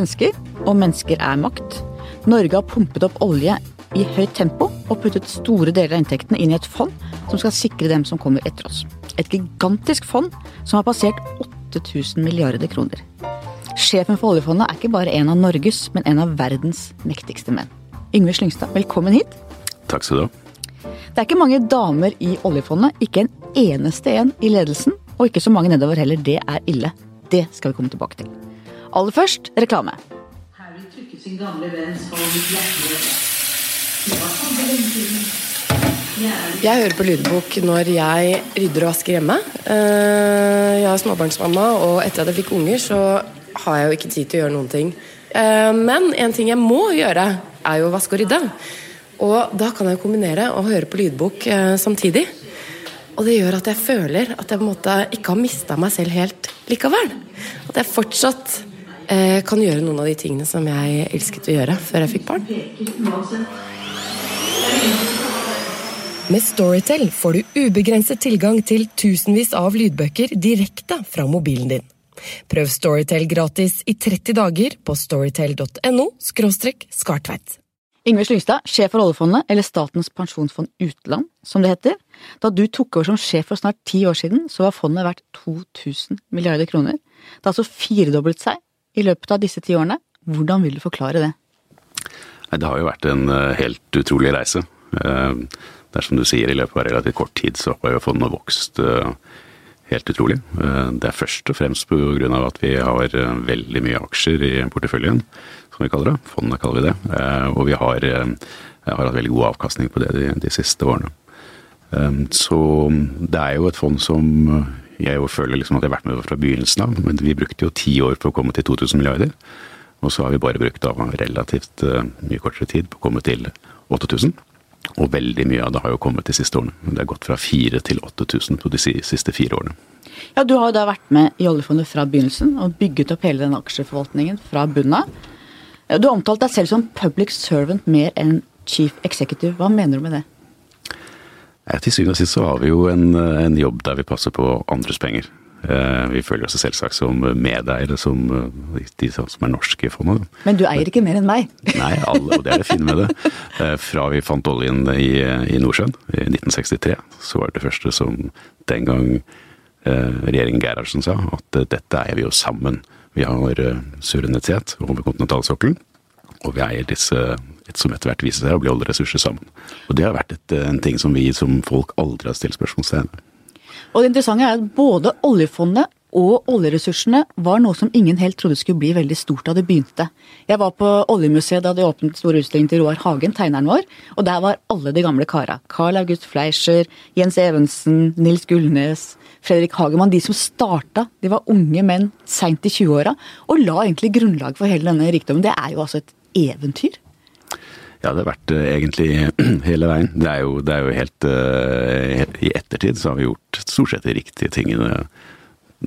mennesker, og mennesker er makt. Norge har pumpet opp olje i høyt tempo og puttet store deler av inntektene inn i et fond som skal sikre dem som kommer etter oss. Et gigantisk fond som har passert 8000 milliarder kroner. Sjefen for oljefondet er ikke bare en av Norges, men en av verdens mektigste menn. Yngve Slyngstad, velkommen hit. Takk skal du ha. Det er ikke mange damer i oljefondet, ikke en eneste en i ledelsen, og ikke så mange nedover heller. Det er ille. Det skal vi komme tilbake til. Aller først reklame. Harry trykket sin gamle venns hånd hjertelig. Jeg hører på lydbok når jeg rydder og vasker hjemme. Eh, Jeg er småbarnsmamma, og etter at jeg fikk unger, så har jeg jo ikke tid til å gjøre noen ting. Eh, Men en ting jeg må gjøre, er jo å vaske og rydde. Og da kan jeg kombinere og høre på lydbok eh, samtidig. Og det gjør at jeg føler at jeg på en måte ikke har mista meg selv helt likevel. At jeg fortsatt eh, kan gjøre noen av de tingene som jeg elsket å gjøre før jeg fikk barn. Med Storytel får du ubegrenset tilgang til tusenvis av lydbøker direkte fra mobilen din. Prøv Storytel gratis i 30 dager på storytel.no skartveit. Yngve Slyngstad, sjef for oljefondet, eller Statens pensjonsfond utland, som det heter. Da du tok over som sjef for snart ti år siden, så var fondet verdt 2000 milliarder kroner. Det har altså firedoblet seg i løpet av disse ti årene. Hvordan vil du forklare det? Det har jo vært en eh, helt utrolig reise. Dersom Det er som du sier, i løpet av relativt kort tid så har jo fondet vokst eh, helt utrolig. Eh, Det er først og fremst av at vi har eh, veldig mye aksjer i porteføljen, som vi kaller det. Fondet kaller vi det. Eh, Og vi har, eh, har hatt veldig god avkastning på det de, de siste årene. Eh, Så det er jo et fond som eh, jeg føler liksom at jeg har vært med fra begynnelsen av, men vi brukte jo ti år på å komme til 2000 milliarder. Og så har vi bare brukt da relativt eh, mye kortere tid på å komme til 8000. Og veldig mye av det har jo kommet de siste årene. Det har gått fra 4000 til 8000 på de siste fire årene. Ja, Du har jo da vært med i oljefondet fra begynnelsen og bygget opp hele den aksjeforvaltningen fra bunnen av. Du har omtalt deg selv som public servant mer enn chief executive. Hva mener du med det? Til syvende og sist så har vi jo en, en jobb der vi passer på andres penger. Eh, Vi føler oss selvsagt som medeiere, som eh, de som er norske i fondet. Men du eier ikke mer enn meg. Nei, alle, og det er det fine med det. Eh, Fra vi fant oljen i, i Nordsjøen i 1963, så var det det første som den gang eh, regjeringen Gerhardsen sa, at eh, dette eier vi jo sammen. Vi har eh, suverenitet over kontinentalsokkelen, og vi eier disse som etter hvert viser seg å bli oljeressurser sammen. Og det har vært et, eh, en ting som vi som folk aldri har stilt spørsmålstegn ved. Og det interessante er at både oljefondet og oljeressursene var noe som ingen helt trodde skulle bli veldig stort da det begynte. Jeg var på Oljemuseet da de åpnet store utstillingen til Roar Hagen, tegneren vår, og der var alle de gamle kara. Carl August Fleischer, Jens Evensen, Nils Gullnes, Fredrik Hagemann. De som starta, de var unge menn seint i 20-åra, og la egentlig grunnlag for hele denne rikdommen. Det er jo altså et eventyr. Ja, det har vært eh, egentlig hele veien. Det er jo, det er jo helt, uh, I ettertid så har vi gjort stort sett de riktige tingene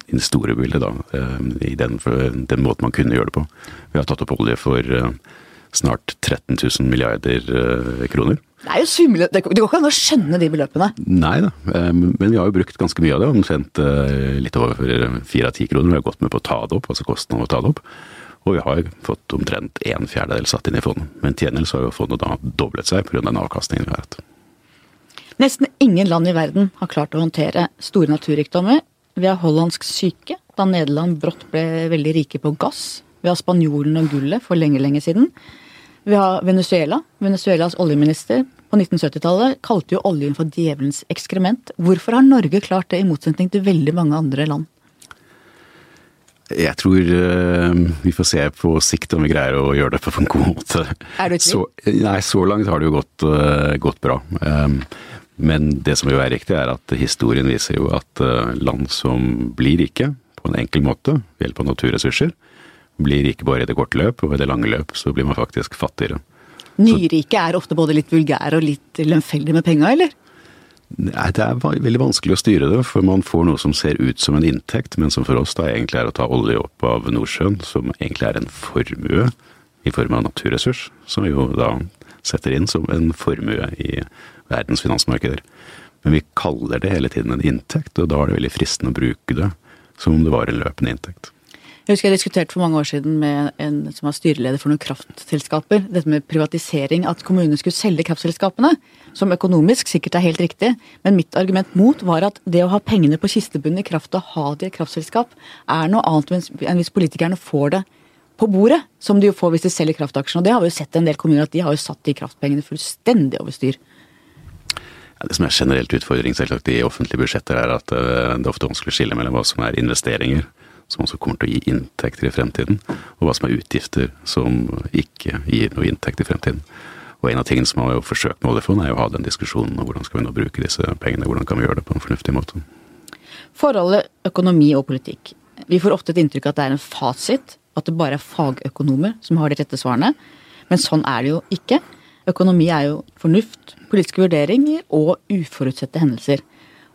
i det store bildet, da. Uh, I den, den måten man kunne gjøre det på. Vi har tatt opp olje for uh, snart 13 000 milliarder kroner. Det er jo svimlende. Det går ikke an å skjønne de beløpene. Nei da, men vi har jo brukt ganske mye av det. Omtrent litt over fire av ti kroner. Vi har gått med på å ta det opp, altså kostnaden av å ta det opp. Og vi har fått omtrent en fjerdedel satt inn i fondet. Men til gjengjeld har jo fondet da doblet seg pga. den avkastningen vi har hatt. Nesten ingen land i verden har klart å håndtere store naturrikdommer. Vi har hollandsk syke, da Nederland brått ble veldig rike på gass. Vi har spanjolene og gullet for lenge, lenge siden. Vi har Venezuela. Venezuelas oljeminister på 1970-tallet kalte jo oljen for djevelens ekskrement. Hvorfor har Norge klart det, i motsetning til veldig mange andre land? Jeg tror eh, vi får se på sikt om vi greier å gjøre det på en god måte. Er du i tvil? Så, nei, så langt har det jo gått, eh, gått bra. Um, men det som jo er riktig, er at historien viser jo at eh, land som blir rike på en enkel måte ved hjelp av naturressurser, blir rike bare i det korte løp, og i det lange løp så blir man faktisk fattigere. Nyrike er ofte både litt vulgære og litt lemfeldige med penga, eller? Det er veldig vanskelig å styre det, for man får noe som ser ut som en inntekt, men som for oss da egentlig er å ta olje opp av Nordsjøen, som egentlig er en formue i form av naturressurs, som vi jo da setter inn som en formue i verdens finansmarkeder. Men vi kaller det hele tiden en inntekt, og da er det veldig fristende å bruke det som om det var en løpende inntekt. Jeg husker jeg diskuterte for mange år siden med en som var styreleder for noen kraftselskaper, dette med privatisering, at kommunene skulle selge kraftselskapene. Som økonomisk sikkert er helt riktig, men mitt argument mot var at det å ha pengene på kistebunnen i kraft og ha det i et kraftselskap, er noe annet enn hvis politikerne får det på bordet, som de jo får hvis de selger kraftaksjene. Og det har vi jo sett en del kommuner, at de har jo satt de kraftpengene fullstendig over styr. Det som er generelt utfordring selvsagt i offentlige budsjetter, er at eh, det er ofte vanskelig å skille mellom hva som er investeringer, som også kommer til å gi inntekter i fremtiden, og hva som er utgifter som ikke gir noe inntekt i fremtiden. Og en av tingene som man har forsøkt med oljefondet, er å ha den diskusjonen om hvordan skal vi nå bruke disse pengene, hvordan kan vi gjøre det på en fornuftig måte. Forholdet økonomi og politikk. Vi får ofte et inntrykk av at det er en fasit, at det bare er fagøkonomer som har de rette svarene. Men sånn er det jo ikke. Økonomi er jo fornuft, politiske vurderinger og uforutsette hendelser.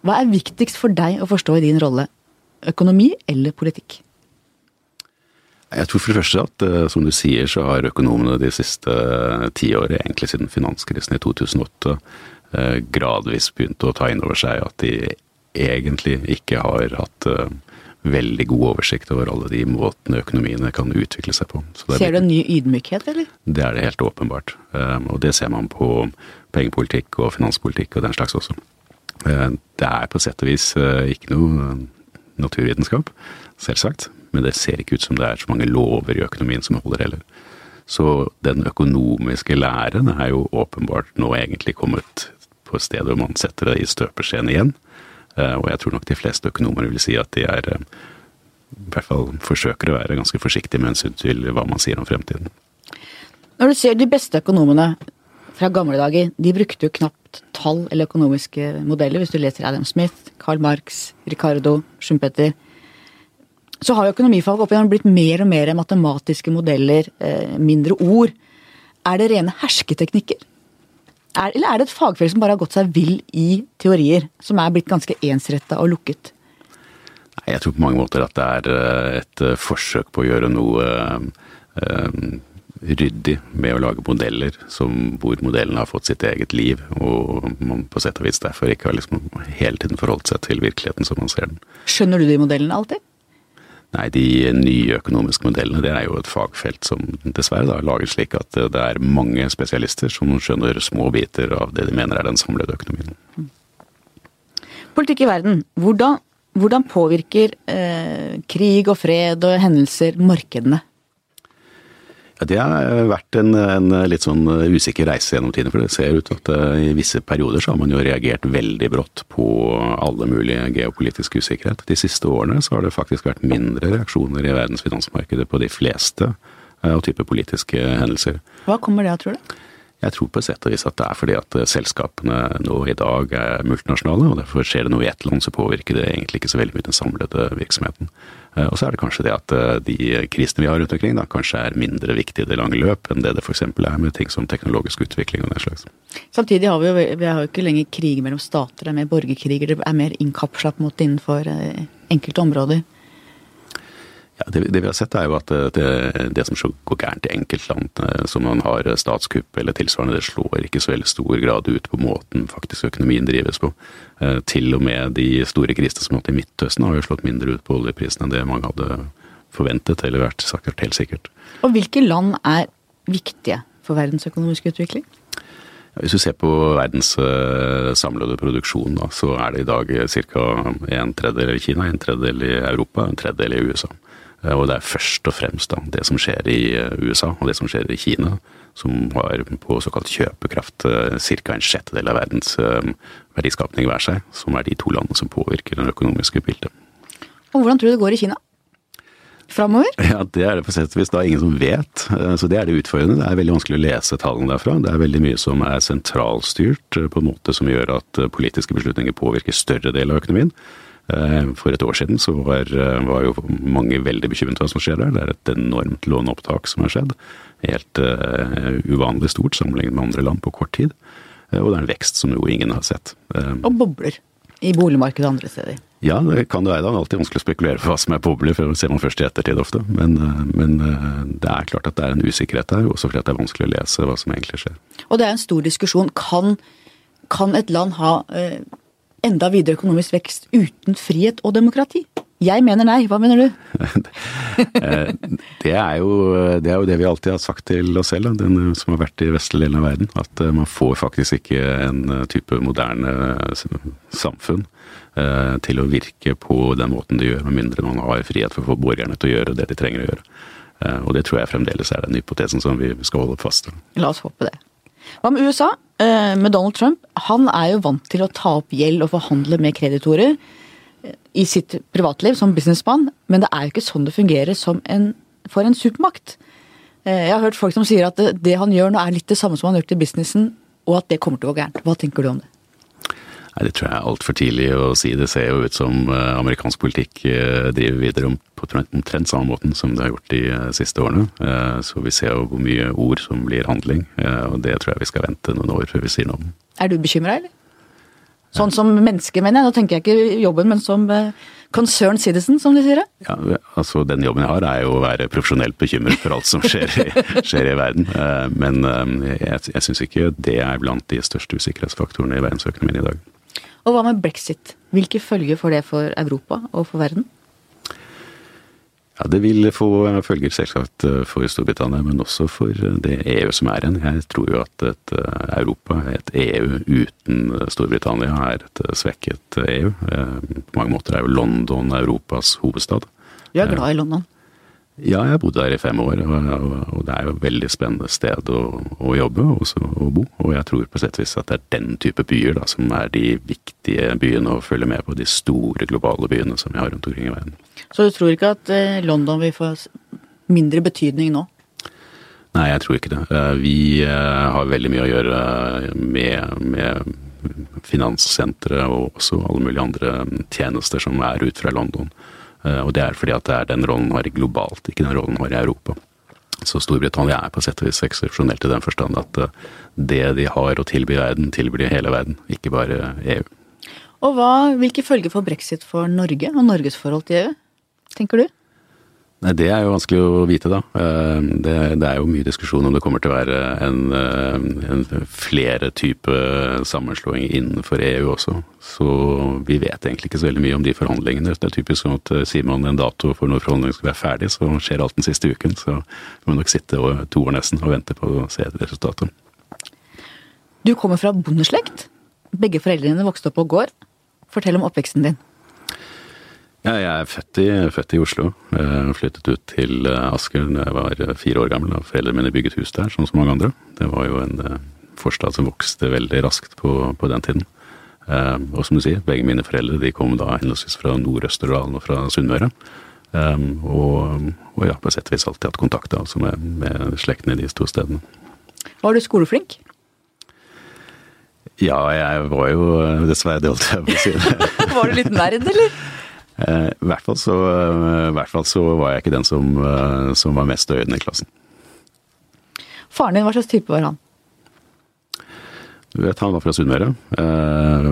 Hva er viktigst for deg å forstå i din rolle? Økonomi eller politikk? Jeg tror for det første at eh, som du sier, så har økonomene de siste tiåret, ti årene, egentlig siden finanskrisen i 2008, eh, gradvis begynt å ta inn over seg at de egentlig ikke har hatt veldig god oversikt over alle de måtene økonomiene kan utvikle seg på. ser du en ny ydmykhet, eller? Det er det helt åpenbart. Og det ser man på pengepolitikk og finanspolitikk og den slags også. Det er på sett og vis ikke noe naturvitenskap, selvsagt, men det ser ikke ut som det er så mange lover i økonomien som holder heller. Så den økonomiske læren er jo åpenbart nå egentlig kommet på et sted hvor man setter det i støpeskjeen igjen. Eh, og jeg tror nok de fleste økonomer vil si at de er eh, i hvert fall forsøker å være ganske forsiktige med hensyn til hva man sier om fremtiden. Når du ser de beste økonomene fra gamle dager, de brukte jo knapt tall eller økonomiske modeller. Hvis du leser Adam Smith, Carl Marx, Ricardo, Schumpeter. Så har jo økonomifag opp igjen blitt mer og mer matematiske modeller, eh, mindre ord. Er det rene hersketeknikker? Er, eller er det et fagfelt som bare har gått seg vill i teorier, som er blitt ganske ensretta og lukket? Nei, Jeg tror på mange måter at det er eh, et eh, forsøk på å gjøre noe ryddig med å lage modeller som, hvor modellene har fått sitt eget liv, og man på sett og vis derfor ikke har liksom hele tiden forholdt seg til virkeligheten som man ser den. Skjønner du de modellene alltid? Nei, de nye økonomiske modellene det er jo et fagfelt som dessverre da lager slik at det er mange spesialister som skjønner små biter av det de mener er den samlede økonomien. Politikk i verden. Hvordan, hvordan påvirker eh, krig og fred og hendelser markedene? Ja, Det har vært en, en, litt sånn usikker reise gjennom tiden. For det ser ut at eh, i visse perioder så har man jo reagert veldig brått på alle mulige geopolitiske usikkerhet. De siste årene så har det faktisk vært mindre reaksjoner i verdens finansmarkedet på de fleste eh, av type politiske hendelser. Hva kommer det av, tror du? Jeg tror på sett og vis at det er fordi at eh, selskapene nå i dag er multinasjonale, og derfor skjer det noe i ett land, så påvirker det egentlig ikke så veldig mye den samlede virksomheten. Eh, og så er det kanskje det at eh, de krisene vi har rundt omkring, da kanskje er mindre viktige i det lange løp enn det det f.eks. er med ting som teknologisk utvikling og den slags. Samtidig har vi jo, vi har jo ikke lenger krig mellom stater, det er mer borgerkriger, det er mer innkapsla mot innenfor enkelte områder. Ja, det, det, vi har sett er jo at det, det som går gærent i enkeltland, eh, som man har statskupp eller tilsvarende, det slår ikke så veldig stor grad ut på måten faktisk økonomien drives på. Eh, til og med de store krisene som har hatt i Midtøsten har jo slått mindre ut på oljeprisen enn det mange hadde forventet eller vært sagt helt sikkert. Og hvilke land er viktige for verdensøkonomisk utvikling? Hvis du ser på verdens eh, samlede produksjon, da, så er det i dag ca. en tredjedel i Kina, en tredjedel i Europa, en tredjedel i USA. Eh, og det er først og fremst da, det som skjer i eh, USA og det som skjer i Kina, som har på såkalt kjøpekraft eh, ca. en sjettedel av verdens verdiskapning hver seg, som er de to landene som påvirker det økonomiske bildet. Og Hvordan tror du det går i Kina? Fremover? Ja, Det er det på sett og vis da ingen som vet. Så Det er det utfordrende. Det er veldig vanskelig å lese tallene derfra. Det er veldig mye som er sentralstyrt på en måte som gjør at politiske beslutninger påvirker større del av økonomien. Eh, for et år siden så var, eh, var, jo mange veldig bekymret for hva som skjer der. Det er et enormt låneopptak som har skjedd. Helt uh, uvanlig stort sammenlignet med andre land på kort tid. Uh, og det er en vekst som jo ingen har sett. Uh, og bobler i boligmarkedet andre steder. Ja, det kan det være. Det er alltid vanskelig å spekulere for hva som er bobler, for det ser man først i ettertid ofte. Men, men, det er klart at det er en usikkerhet der, også fordi det er vanskelig å lese hva som egentlig skjer. Og det er en stor diskusjon. Kan, kan et land ha enda videre økonomisk vekst uten frihet og demokrati? Jeg mener nei, hva mener du? Eh, det, er jo, det er jo det vi alltid har sagt til oss selv, den som har vært i vestlige delen av verden. At man får faktisk ikke en type moderne samfunn til å virke på den måten det gjør, med mindre man har frihet for å få borgerne til å gjøre det de trenger å gjøre. Og det tror jeg fremdeles er den hypotesen som vi skal holde fast ved. La oss håpe det. Hva med USA? Med Donald Trump, han er jo vant til å ta opp gjeld og forhandle med kreditorer i sitt privatliv som businessmann, men det er jo ikke sånn det fungerer en, for en supermakt. Eh, jeg har hørt folk som sier at det, det, han gjør nå er litt det samme som han har gjort i businessen, og at det kommer til å gå gærent. Hva tenker du om det? Nei, Det tror jeg er altfor tidlig å si. Det ser jo ut som eh, amerikansk politikk eh, driver videre på omtrent samme måten som det har gjort de siste årene. Så vi ser jo hvor mye ord som blir handling, og det tror jeg vi skal vente noen år før vi sier noe om. Er du bekymra, eller? Sånn som menneske, mener jeg. Nå tenker jeg ikke jobben, men som concern concerned citizen, som de sier det. Ja, altså Den jobben jeg har er jo å være profesjonelt bekymret for alt som skjer i, skjer i verden. Men jeg, jeg syns ikke det er blant de største usikkerhetsfaktorene i verdensøkonomien i dag. Og hva med brexit? Hvilke følger får det for Europa og for verden? Ja, Det vil få følger selvsagt eh, for Storbritannia, men også for eh, det EU som er igjen. Jeg tror jo at et eh, Europa, et EU uten Storbritannia, er et svekket EU. På mange måter er jo London Europas hovedstad. Du er glad i London? Ja, jeg har bodd der i fem år, og det er jo et veldig spennende sted å, å jobbe og å bo. Og jeg tror på sett og vis at det er den type byer da, som er de viktige byene å følge med på, de store globale byene som vi har rundt omkring i verden. Så du tror ikke at eh, London vil få mindre betydning nå? Nei, jeg tror ikke det. Eh, vi eh, har veldig mye å gjøre med, med finanssentre og også alle mulige andre tjenester som er ut fra London. Og det er fordi at det er den rollen har globalt, ikke den rollen har i Europa. Så Storbritannia er på sett og vis eksepsjonelt i den forstand at det de har å tilby verden, tilbyr hele verden, ikke bare EU. Og hva, Hvilke følger får brexit for Norge og Norges forhold til EU? tenker du? Nei, Det er jo vanskelig å vite, da. Eh, det, det, er jo mye diskusjon om det kommer til å være en, eh, en flere type sammenslåinger innenfor EU også. Så vi vet egentlig ikke så veldig mye om de forhandlingene. Det er typisk sånn at eh, sier man en dato for når forhandlingene skal være ferdig, så skjer alt den siste uken. Så vi må nok sitte to år nesten og vente på å se resultatet. Du kommer fra bondeslekt. Begge foreldrene vokste opp på gård. Fortell om oppveksten din. Ja, jeg er født i, født i Oslo. Jeg flyttet ut til eh, Asker da jeg var eh, fire år gammel. og Foreldrene mine bygget hus der, sånn som mange andre. Det var jo en forstad som vokste veldig raskt på, på den tiden. Og som du sier, begge mine foreldre de kom da henholdsvis fra Nord-Østerdalen og fra Sunnmøre. Og, og, ja, på sett og vis alltid hatt kontakt altså med, med slektene i de to stedene. Var du skoleflink? Ja, jeg var jo dessverre det, holdt jeg på å si. var du litt nerd, eller? Eh, I hvert, fall så, eh, I hvert fall så var jeg ikke den som, eh, som var mest øyende i klassen. Faren din, hva slags type var han? Du vet, Han var fra Sunnmøre.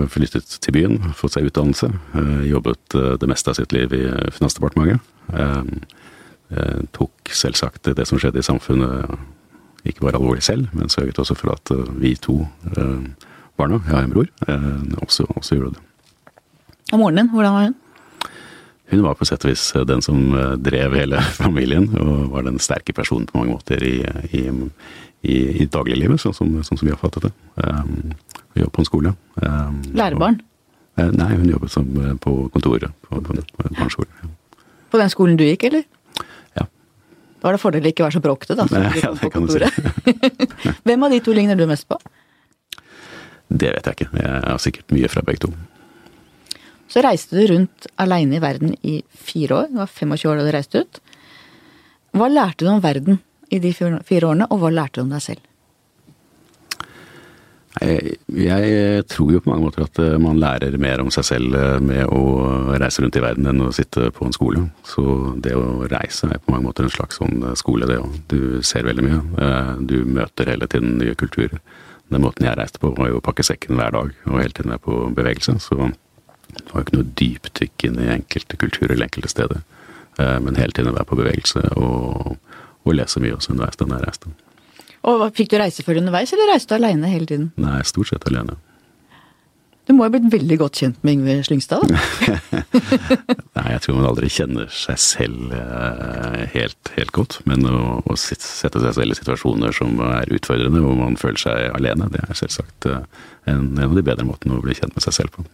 Flyttet til byen, fått seg utdannelse. Jobbet det meste av sitt liv i Finansdepartementet. Tok selvsagt det som skjedde i samfunnet ikke bare alvorlig selv, men sørget også for at vi to barna, jeg har en bror, også, også gjorde det. Og moren din, hvordan var hun? Hun var på sett og vis den som eh, drev hele familien, og var den sterke personen på mange måter i, i, i, i dagliglivet, sånn som, sånn som, vi har fattet det. Um, hun jobbet på en skole. Um, Lærebarn? Og, uh, nei, hun jobbet som, på kontoret på, på, på barneskole. Ja. På den skolen du gikk, eller? Ja. Da var det fordel ikke være så bråkete, da. Nei, ja, det kan du si. Hvem av de to ligner du mest på? Det vet jeg ikke. Jeg har sikkert mye fra begge to. Så reiste du rundt aleine i verden i fire år. Det var 25 år da du reiste ut. Hva lærte du om verden i de fire årene, og hva lærte du om deg selv? Jeg, tror jo på mange måter at eh, man lærer mer om seg selv eh, med å reise rundt i verden enn å sitte på en skole. Så det å reise er på mange måter en slags sånn eh, skole, det òg. Du ser veldig mye. Du møter hele tiden nye kulturer. Den måten jeg reiste på var jo å pakke sekken hver dag og hele tiden være på bevegelse. Så det var jo ikke noe dypdykk inn i enkelte kulturer eller enkelte steder. Eh, men hele tiden være på bevegelse og, og lese mye også underveis den jeg reiste. Og Fikk du reisefølge underveis, eller reiste du alene hele tiden? Nei, stort sett alene. Du må ha blitt veldig godt kjent med Yngve Slyngstad? da? Nei, jeg tror man aldri kjenner seg selv eh, helt, helt godt. Men å, å sette seg selv i situasjoner som er utfordrende, hvor man føler seg alene, det er selvsagt eh, en, en av de bedre måtene å bli kjent med seg selv på.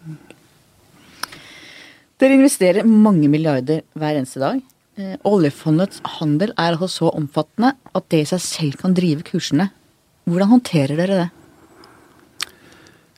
Dere investerer mange milliarder hver eneste dag. Eh, Oljefondets handel er altså så omfattende at det i seg selv kan drive kursene. Hvordan håndterer dere det?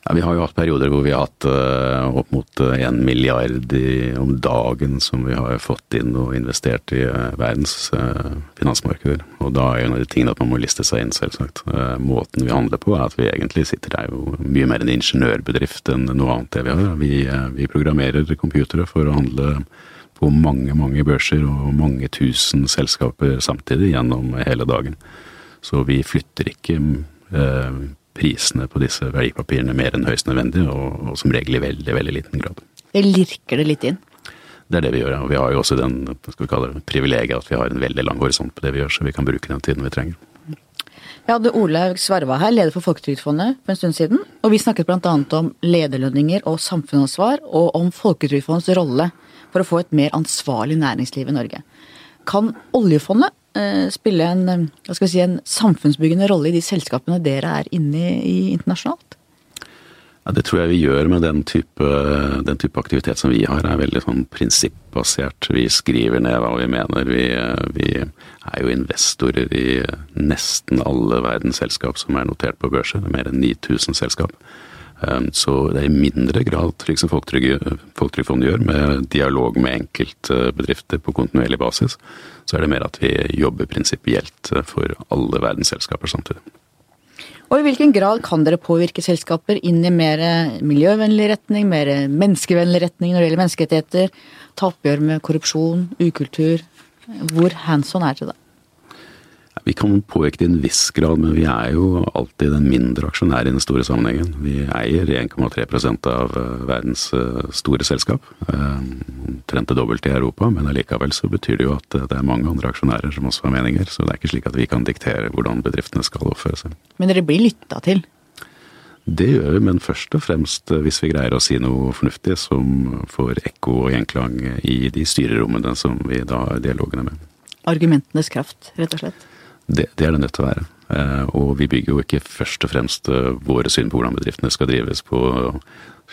Ja, vi har jo hatt perioder hvor vi har hatt uh, opp mot én en milliard i, om dagen som vi har fått inn og investert i uh, verdens uh, finansmarkeder. Og da er jo en av de tingene at man må liste seg inn, selvsagt. Eh, måten vi handler på er at vi egentlig sitter der jo mye mer en ingeniørbedrift enn noe annet det vi har. Vi, eh, vi programmerer computere for å handle på mange, mange børser og mange tusen selskaper samtidig gjennom hele dagen. Så vi flytter ikke eh, prisene på disse verdipapirene mer enn høyst nødvendig, og, og som regel i veldig, veldig liten grad. Det lirker det litt inn. Det er det vi gjør, ja. og vi har jo også den skal vi kalle det, privilegiet at vi har en veldig lang horisont på det vi gjør, så vi kan bruke den tiden vi trenger. Jeg hadde Olaug Sverva her, leder for Folketrygdfondet, for en stund siden. Og vi snakket bl.a. om lederlønninger og samfunnsansvar, og om Folketrygdfondets rolle for å få et mer ansvarlig næringsliv i Norge. Kan oljefondet spille en, eh, si, en samfunnsbyggende rolle i de selskapene dere er inne i, internasjonalt? Ja, Det tror jeg vi gjør med den type, den type aktivitet som vi har, er veldig sånn prinsippbasert. Vi skriver ned hva vi mener. Vi, vi er jo investorer i nesten alle verdens selskap som er notert på børser. Det er mer enn 9000 selskap. Um, Så det er i mindre grad, slik som Folketrygdfondet gjør, med dialog med enkeltbedrifter på kontinuerlig basis, så er det mer at vi jobber prinsipielt for alle verdens selskaper samtidig. Og i hvilken grad kan dere påvirke selskaper inn i mer miljøvennlig retning, mer menneskevennlig retning når det gjelder menneskerettigheter, ta oppgjør med korrupsjon, ukultur? Hvor hands on er dere da? Vi kan påvirke i en viss grad, men vi er jo alltid den mindre aksjonær i den store sammenhengen. Vi eier 1,3 av eh, verdens eh, store selskap. eh, Omtrent det dobbelte i Europa, men allikevel så betyr det jo at det er mange andre aksjonærer som også har meninger. Så det er ikke slik at vi kan diktere hvordan bedriftene skal oppføre seg. Men dere blir lytta til. Det gjør vi, men først og fremst hvis vi greier å si noe fornuftig som får ekko og gjenklang i de styrerommene som vi da har dialogene med. Argumentenes kraft, rett og slett. Det, det er det nødt til å være. Eh, og vi bygger jo ikke først og fremst eh, våre syn på hvordan bedriftene skal drives på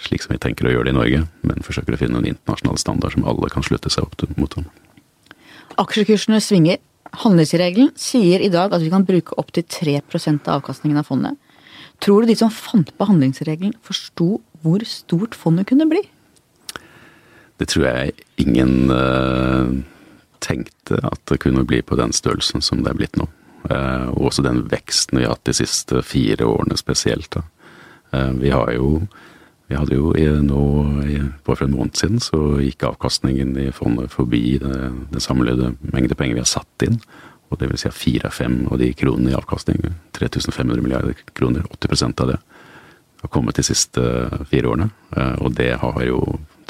slik som vi tenker å gjøre det i Norge, men forsøker å finne en internasjonal standard som alle kan slutte seg opp mot. Aksjekursene svinger. Handlingsregelen sier i dag at vi kan bruke opptil 3 av avkastningen av fondet. Tror du de som fant på handlingsregelen, forsto hvor stort fondet kunne bli? Det tror jeg ingen uh, tenkte at det kunne bli på den størrelsen som det er blitt nå. Eh, og også den veksten vi har hatt de siste fire årene spesielt. Eh, vi har jo vi hadde jo nå, bare for en måned siden, så gikk avkastningen i fondet forbi den samlede mengde penger vi har satt inn. Og det vil si at fire av fem av de kronene i avkastning, 3500 milliarder kroner, 80 av det, har kommet de siste fire årene. Eh, Og det har jo,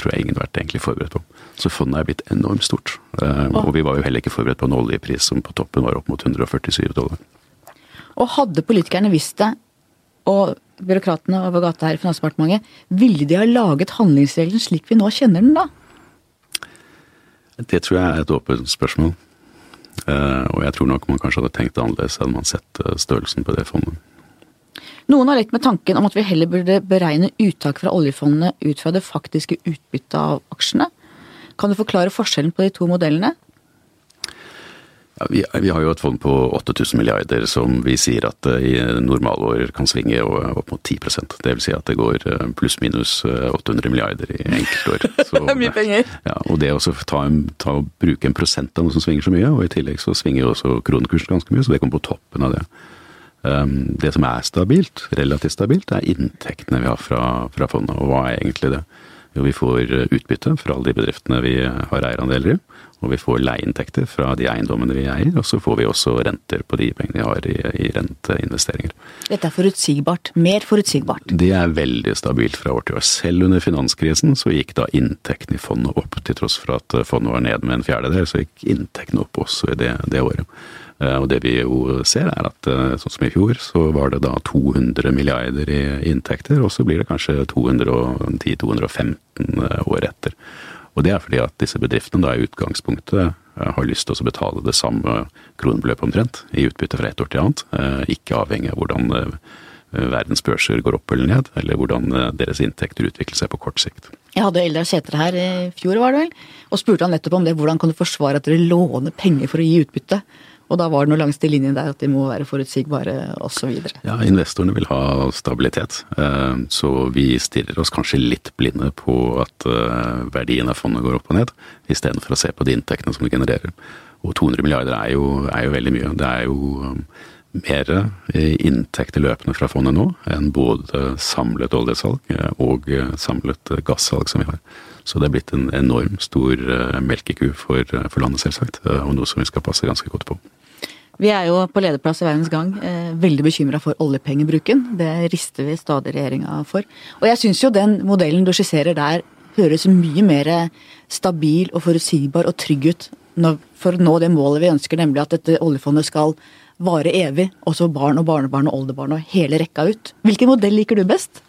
tror jeg, ingen har vært egentlig forberedt på. Så fondet er blitt enormt stort. Eh, Og vi var jo heller ikke forberedt på en oljepris som på toppen var opp mot 147 dollar. Og hadde politikerne visst det, og byråkratene over gata her i Finansdepartementet, ville de ha laget handlingsregelen slik vi nå kjenner den da? Det tror jeg er et åpent spørsmål. Eh, Og jeg tror nok man kanskje hadde tenkt annerledes hadde man sett eh, størrelsen på det fondet. Noen har lekt med tanken om at vi heller burde beregne uttak fra oljefondet ut fra det faktiske utbyttet av aksjene. Kan du forklare forskjellen på de to modellene? Ja, vi, vi har jo et fond på 8000 milliarder som vi sier at eh, i normalår kan svinge opp mot 10% Det vil si at det går eh, pluss-minus 800 milliarder i enkeltår. Så, Det er mye penger. Ja, og det å ta en, ta, bruke en prosent av noe som svinger så mye, og i tillegg så svinger jo også kronekursen ganske mye, så det kommer på toppen av det. Um, det som er stabilt, relativt stabilt, er inntektene vi har fra, fra fondet. Og hva er egentlig det? Jo, vi får utbytte fra alle de bedriftene vi har eierandeler i. Og vi får leieinntekter fra de eiendommene vi eier, og så får vi også renter på de pengene vi har i, i renteinvesteringer. Dette er forutsigbart. Mer forutsigbart. Det er veldig stabilt fra år til år. Selv under finanskrisen så gikk da inntektene i fondet opp, til tross for at fondet var ned med en fjerdedel, så gikk inntektene opp også i det, det året. Eh, og det vi jo ser er at eh, sånn som i fjor, så var det da 200 milliarder i inntekter, og så blir det kanskje 210-215 eh, år etter. Og det er fordi at disse bedriftene da i utgangspunktet har lyst til å betale det samme kronebeløpet omtrent i utbytte fra et år til annet, ikke avhengig av hvordan verdens børser går opp eller ned, eller hvordan deres inntekter utvikler seg på kort sikt. Jeg hadde Eldar Sætre her i fjor, var det vel, og spurte han nettopp om det. Hvordan kan du forsvare at dere låner penger for å gi utbytte? Og da var det noe langs de linjene der at de må være forutsigbare osv. Ja, investorene vil ha stabilitet. Eh, så vi stirrer oss kanskje litt blinde på at eh, verdien av fondet går opp og ned, istedenfor å se på de inntektene som det genererer. Og 200 milliarder er jo, er jo veldig mye. Det er jo um, mer inntekter løpende fra fondet nå enn både samlet oljesalg og samlet gassalg som vi har. Så det er blitt en enorm stor melkeku for, for landet, selvsagt, og noe som vi skal passe ganske godt på. Vi er jo på lederplass i Verdens Gang eh, veldig bekymra for oljepengebruken. Det rister vi stadig regjeringa for. Og jeg syns jo den modellen du skisserer der høres mye mer stabil og forutsigbar og trygg ut for å nå det målet vi ønsker, nemlig at dette oljefondet skal vare evig. Også barn og barnebarn og oldebarn og hele rekka ut. Hvilken modell liker du best?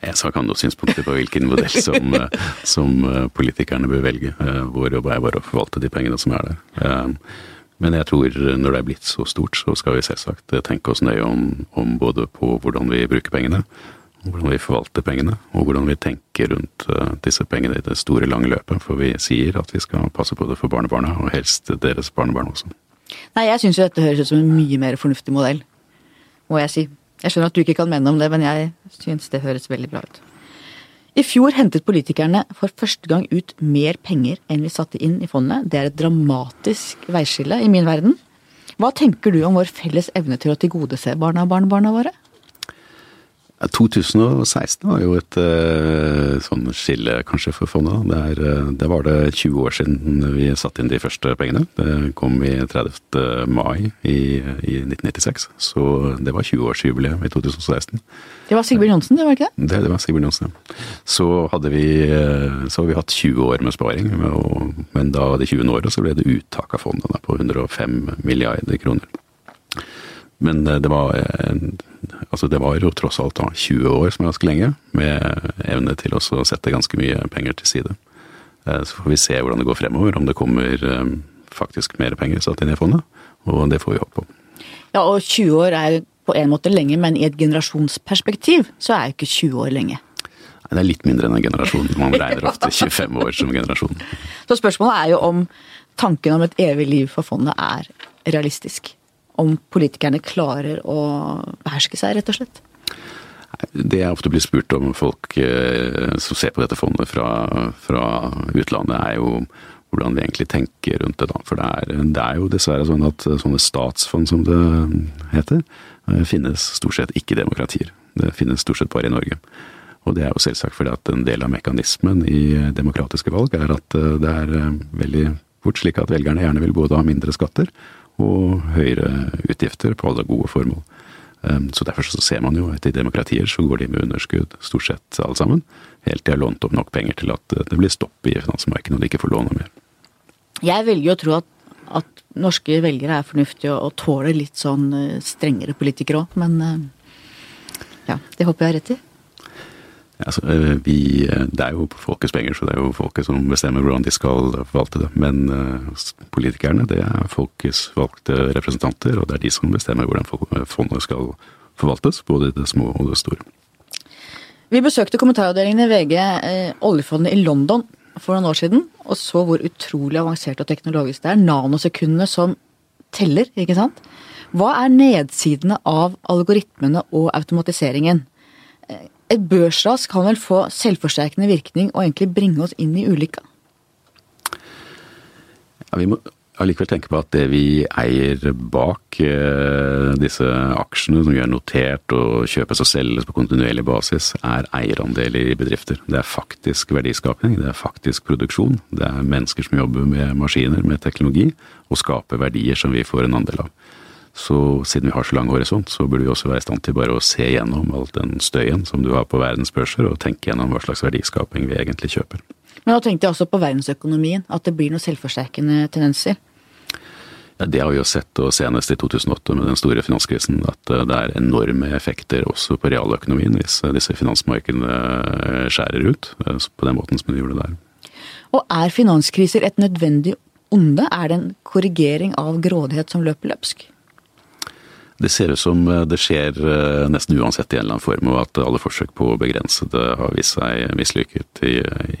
Jeg skal ikke ha noen på hvilken modell som, eh, som, eh, politikerne bør velge. Vår jobb er bare å forvalte de pengene som er der. Men jeg tror når det er blitt så stort, så skal vi selvsagt tenke oss nøye om, om både på hvordan vi bruker pengene, hvordan vi forvalter pengene, og hvordan vi tenker rundt uh, disse pengene i det store, lange løpet. For vi sier at vi skal passe på det for barnebarna, og helst deres barnebarn også. Nei, jeg syns jo dette høres ut som en mye mer fornuftig modell, må jeg si. Jeg skjønner at du ikke kan mene om det, men jeg syns det høres veldig bra ut. I fjor hentet politikerne for første gang ut mer penger enn vi satte inn i fondet. Det er et dramatisk veiskille i min verden. Hva tenker du om vår felles evne til å tilgodese barna og barnebarna våre? 2016 var jo et uh, sånn skille kanskje for fondet. Der, uh, der, var det 20 år siden vi satte inn de første pengene. Det kom i 30. mai i, i 1996, så det var 20-årsjubileet i 2016. Det var Sigbjørn Johnsen, det var ikke det? Det, det var Sigbjørn Johnsen, ja. Så hadde vi, så så vi hatt 20 år med sparing, og, men da de 20 året så ble det uttak av fondet på 105 milliarder kroner. Men det var altså det var jo tross alt da 20 år som er ganske lenge, med evne til å sette ganske mye penger til side. Eh, så får vi se hvordan det går fremover, om det kommer eh, faktisk mer penger satt inn i fondet. Og det får vi håpe på. Ja, og 20 år er på en måte lenge, men i et generasjonsperspektiv så er jo ikke 20 år lenge. Nei, det er litt mindre enn en generasjon. Man regner ofte 25 år som generasjon. Så spørsmålet er jo om tanken om et evig liv for fondet er realistisk om politikerne klarer å beherske seg, rett og slett? Det jeg ofte blir spurt om folk eh, som ser på dette fondet fra, fra utlandet, er jo hvordan vi egentlig tenker rundt det. da. For det er, det er, jo dessverre sånn at sånne statsfond, som det heter, eh, finnes stort sett ikke demokratier. Det finnes stort sett bare i Norge. Og det er jo selvsagt fordi at en del av mekanismen i demokratiske valg er at eh, det er veldig fort slik at velgerne gjerne vil både ha mindre skatter og høyere utgifter på alle gode formål. Ehm, så Derfor så ser man jo at i demokratier så går de med underskudd, stort sett alle sammen, helt til de har lånt opp nok penger til at det blir stopp i finansmarkedet og de ikke får låne mer. Jeg velger å tro at, at norske velgere er fornuftige og, og tåler litt sånn eh, strengere politikere òg, men eh, ja, det håper jeg har rett i. Altså, vi, eh, det er jo folkets penger, så det er jo folket som bestemmer hvordan de skal forvalte det. Men uh, politikerne, det er folkets valgte representanter, og det er de som bestemmer hvordan fondet skal forvaltes, både det små og det store. Vi besøkte kommentaravdelingen i VG eh, oljefondet i London for noen år siden, og så hvor utrolig avansert og teknologisk det er. Nanosekundene som teller, ikke sant. Hva er nedsidene av algoritmene og automatiseringen? Et børsras kan vel få selvforsterkende virkning og egentlig bringe oss inn i ulykka? Ja, vi må allikevel tenke på at det vi eier bak eh, disse aksjene som vi har notert og kjøpes og selges på kontinuerlig basis, er eierandeler i bedrifter. Det er faktisk verdiskapning, det er faktisk produksjon. Det er mennesker som jobber med maskiner, med teknologi, og skaper verdier som vi får en andel av. Så siden vi har så lang horisont, så burde vi også være i stand til bare å se gjennom all den støyen som du har på verdensbørser, og tenke gjennom hva slags verdiskaping vi egentlig kjøper. Men da tenkte jeg også på verdensøkonomien, at det blir noen selvforsterkende tendenser. Ja, Det har vi jo sett, og senest i 2008 med den store finanskrisen, at eh, det er enorme effekter også på realøkonomien hvis eh, disse finansmarkedene eh, skjærer ut på den måten som de gjorde der. Og er finanskriser et nødvendig onde? Er det en korrigering av grådighet som løper løpsk? Det ser ut som det skjer nesten uansett i en eller annen form, og at alle forsøk på å begrense det har vist seg mislykket i,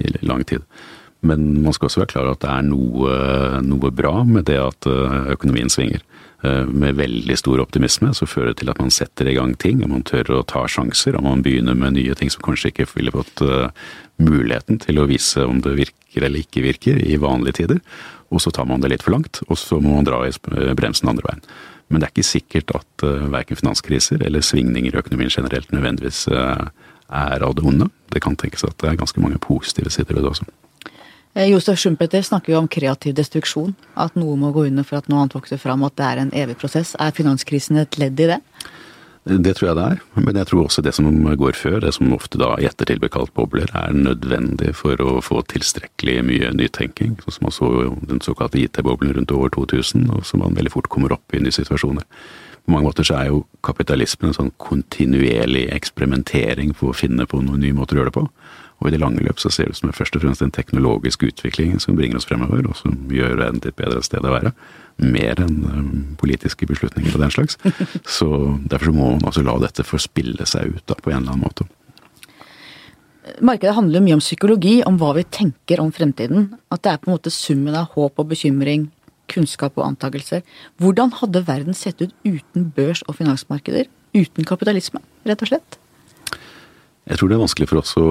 i lang tid. Men man skal også være klar over at det er noe, noe bra med det at eh, økonomien svinger. Eh, med veldig stor optimisme så fører det til at man setter i gang ting, og man tør å ta sjanser, og man begynner med nye ting som kanskje ikke ville fått eh, muligheten til å vise om det virker eller ikke virker i vanlige tider. Og så tar man det litt for langt, og så må man dra i bremsen andre veien. Men det er ikke sikkert at verken finanskriser eller svingninger i økonomien generelt nødvendigvis er av det onde. Det kan tenkes at det er ganske mange positive sider ved det også. Eh, Josef Schumpeter snakker jo om kreativ destruksjon. At noe må gå under for at noe annet vokser fram. At det er en evig prosess. Er finanskrisen et ledd i det? Det tror jeg det er, men jeg tror også det som går før, det som ofte da i ettertid blir kalt bobler, er nødvendig for å få tilstrekkelig mye nytenking. Sånn som man så den såkalte IT-boblen rundt år 2000, og som man veldig fort kommer opp i nye situasjoner. På mange måter så er jo kapitalismen en sånn kontinuerlig eksperimentering for å finne på noen nye måter å gjøre det på. Og i det lange løp så ser det ut som det først og fremst en teknologisk utvikling som bringer oss fremover, og som gjør verden til et bedre sted å være. Mer enn um, politiske beslutninger og den slags. Så derfor så må man også la dette få spille seg ut da, på en eller annen måte. Markedet handler mye om psykologi, om hva vi tenker om fremtiden. At det er på en måte summen av håp og bekymring, kunnskap og antakelser. Hvordan hadde verden sett ut uten børs og finansmarkeder? Uten kapitalisme, rett og slett? Jeg tror det er vanskelig for oss å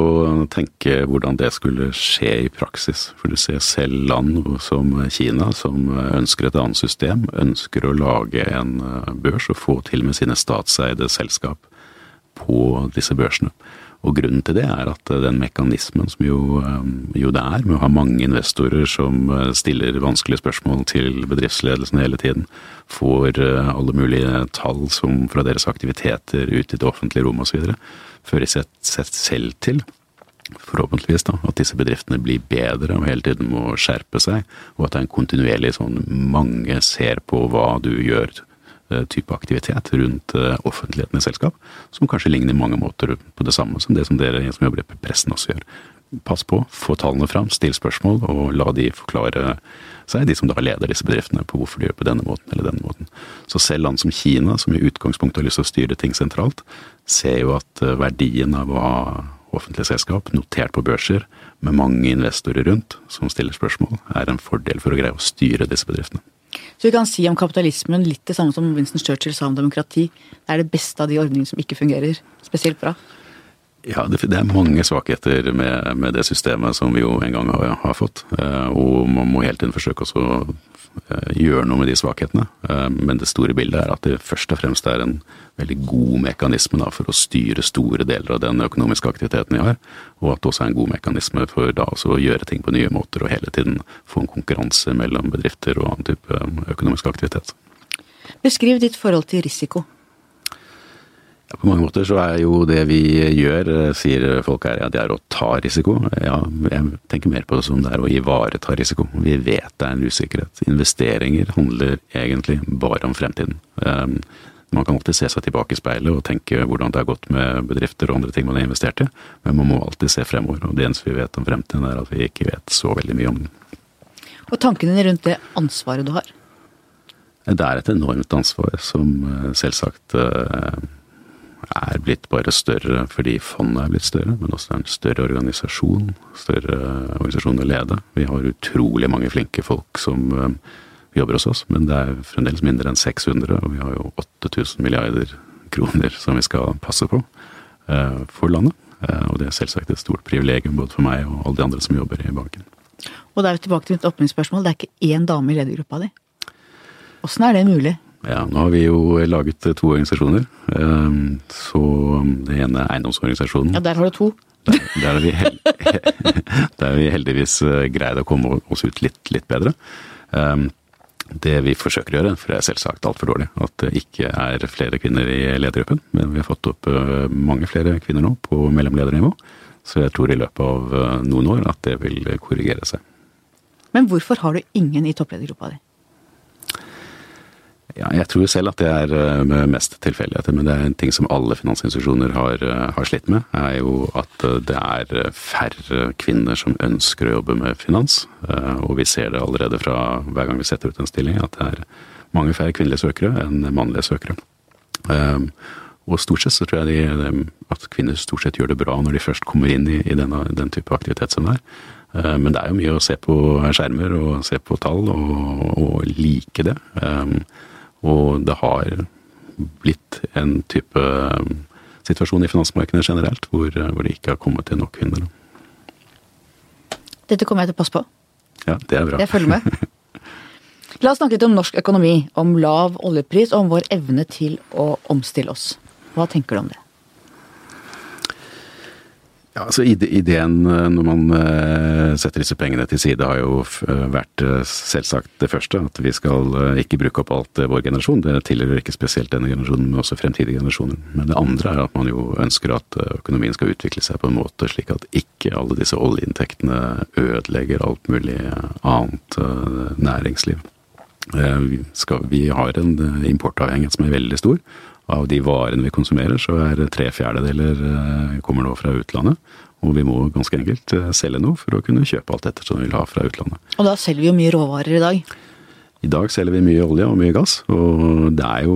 tenke hvordan det skulle skje i praksis. For du ser selv land som Kina, som ønsker et annet system, ønsker å lage en børs og få til med sine statseide selskap på disse børsene. Og grunnen til det er at den mekanismen som jo, eh, jo det er, med å ha mange investorer som eh, stiller vanskelige spørsmål til bedriftsledelsen hele tiden, får alle mulige tall som fra deres aktiviteter ut i det offentlige rom osv., fører seg selv til forhåpentligvis da, at disse bedriftene blir bedre og hele tiden må skjerpe seg, og at det er en kontinuerlig sånn mange ser på hva du gjør eh, type aktivitet rundt eh, offentligheten i selskap, som kanskje ligner mange måter på det samme som det som dere som jobber i pressen også gjør. Pass på, få tallene fram, still spørsmål, og la de forklare seg, de som da leder disse bedriftene, på hvorfor de gjør på denne måten eller denne måten. Så selv land som Kina, som i utgangspunktet har lyst til å styre ting sentralt, ser jo at eh, verdien av å ha offentlige selskap notert på børser med mange investorer rundt som stiller spørsmål, er en fordel for å greie å styre disse bedriftene. Så vi kan si om kapitalismen litt det samme som Winston Churchill sa om demokrati. Det er det beste av de ordningene som ikke fungerer spesielt bra. Ja, det, det, er mange svakheter med, med, det systemet som vi jo en gang har, har fått. Eh, og man må hele tiden forsøke å gjøre noe med de svakhetene. Eh, men det store bildet er at det først og fremst er en veldig god mekanisme da, for å styre store deler av den økonomiske aktiviteten vi har. Og at det også er en god mekanisme for da også å gjøre ting på nye måter og hele tiden få en konkurranse mellom bedrifter og annen type økonomisk aktivitet. Beskriv ditt forhold til risiko. På mange måter så er jo det vi gjør, eh, sier folk her, at det er å ta risiko. Ja, jeg tenker mer på det som det er å ivareta risiko. Vi vet det er en usikkerhet. Investeringer handler egentlig bare om fremtiden. Um, man kan alltid se seg tilbake i speilet og tenke hvordan det har gått med bedrifter og andre ting man har investert i, men man må alltid se fremover. Og det eneste vi vet om fremtiden, er at vi ikke vet så veldig mye om den. Og tankene rundt det ansvaret du har? Det er et enormt ansvar som eh, selvsagt er blitt bare større fordi fondet er blitt større, men også en større organisasjon. Større organisasjon å lede. Vi har utrolig mange flinke folk som um, jobber hos oss, men det er fremdeles mindre enn 600, og vi har jo 8000 milliarder kroner som vi skal passe på uh, for landet. Uh, og det er selvsagt et stort privilegium både for meg og alle de andre som jobber i banken. Og da er vi tilbake til mitt åpningsspørsmål. Det er ikke én dame i ledergruppa di. Åssen er det mulig? Ja, nå har vi jo laget to organisasjoner. Ehm, så det ene er eiendomsorganisasjonen. Ja, der har du to. Der, der har vi, vi heldigvis eh, greid å komme oss ut litt, litt bedre. Ehm, det vi forsøker å gjøre, for det er selvsagt altfor dårlig, at det ikke er flere kvinner i ledergruppen. Men vi har fått opp eh, mange flere kvinner nå på mellomledernivå. Så jeg tror i løpet av eh, noen år at det vil korrigere seg. Men hvorfor har du ingen i toppledergruppa di? Ja, jeg tror selv at det er med mest tilfeldigheter, men det er en ting som alle finansinstitusjoner har, eh, har, slitt med, er jo at eh, det er færre kvinner som ønsker å jobbe med finans. Og vi ser det allerede fra hver gang vi setter ut en stilling, at det er mange færre kvinnelige søkere enn mannlige søkere. Og stort sett så tror jeg de, at kvinner stort sett gjør det bra når de først kommer inn i, i denne, den type aktivitet som det er. Men det er jo mye å se på skjermer og se på tall og, og like det. Og det har blitt en type um, situasjon i finansmarkedet generelt hvor, uh, hvor det ikke har kommet til nok kvinner. Dette kommer jeg til å passe på. Ja, det er bra. Jeg følger med. La oss snakke litt om norsk økonomi, om lav oljepris og om vår evne til å omstille oss. Hva tenker du om det? Ja, altså Ideen eh, når man eh, setter disse pengene til side, har jo eh, vært selvsagt det første. At vi skal ikke bruke opp alt vår generasjon. Det tilhører ikke spesielt denne generasjonen, men også fremtidige generasjoner. Men det andre er at man jo ønsker at økonomien skal utvikle seg på en måte slik at ikke alle disse oljeinntektene ødelegger alt mulig annet næringsliv. Vi har en importavhengighet som er veldig stor av de varene vi konsumerer, så er tre fjerdedeler eh, kommer nå fra utlandet. Og vi må ganske enkelt eh, selge noe for å kunne kjøpe alt dette som vi vil ha fra utlandet. Og da selger vi jo mye råvarer i dag? I dag selger vi mye olje og mye gass, og det er jo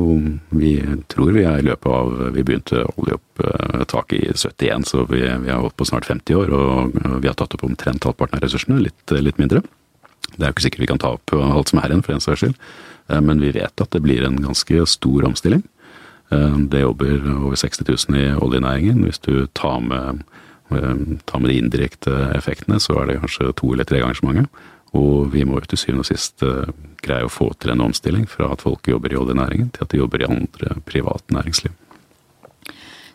Vi tror vi er i løpet av Vi begynte oljeopptaket i 71, så vi, vi har holdt på snart 50 år, og vi har tatt opp omtrent halvparten av ressursene, litt, litt mindre. Det er jo ikke sikkert vi kan ta opp alt som er igjen, for en saks skyld, eh, men vi vet at det blir en ganske stor omstilling. Eh, det jobber over 60 000 i oljenæringen. Hvis du tar med, eh, tar med de indirekte effektene, så er det kanskje to eller tre ganger så mange. Og vi må jo til syvende og sist eh, greie å få til en omstilling fra at folk jobber i oljenæringen, til at de jobber i andre privat næringsliv.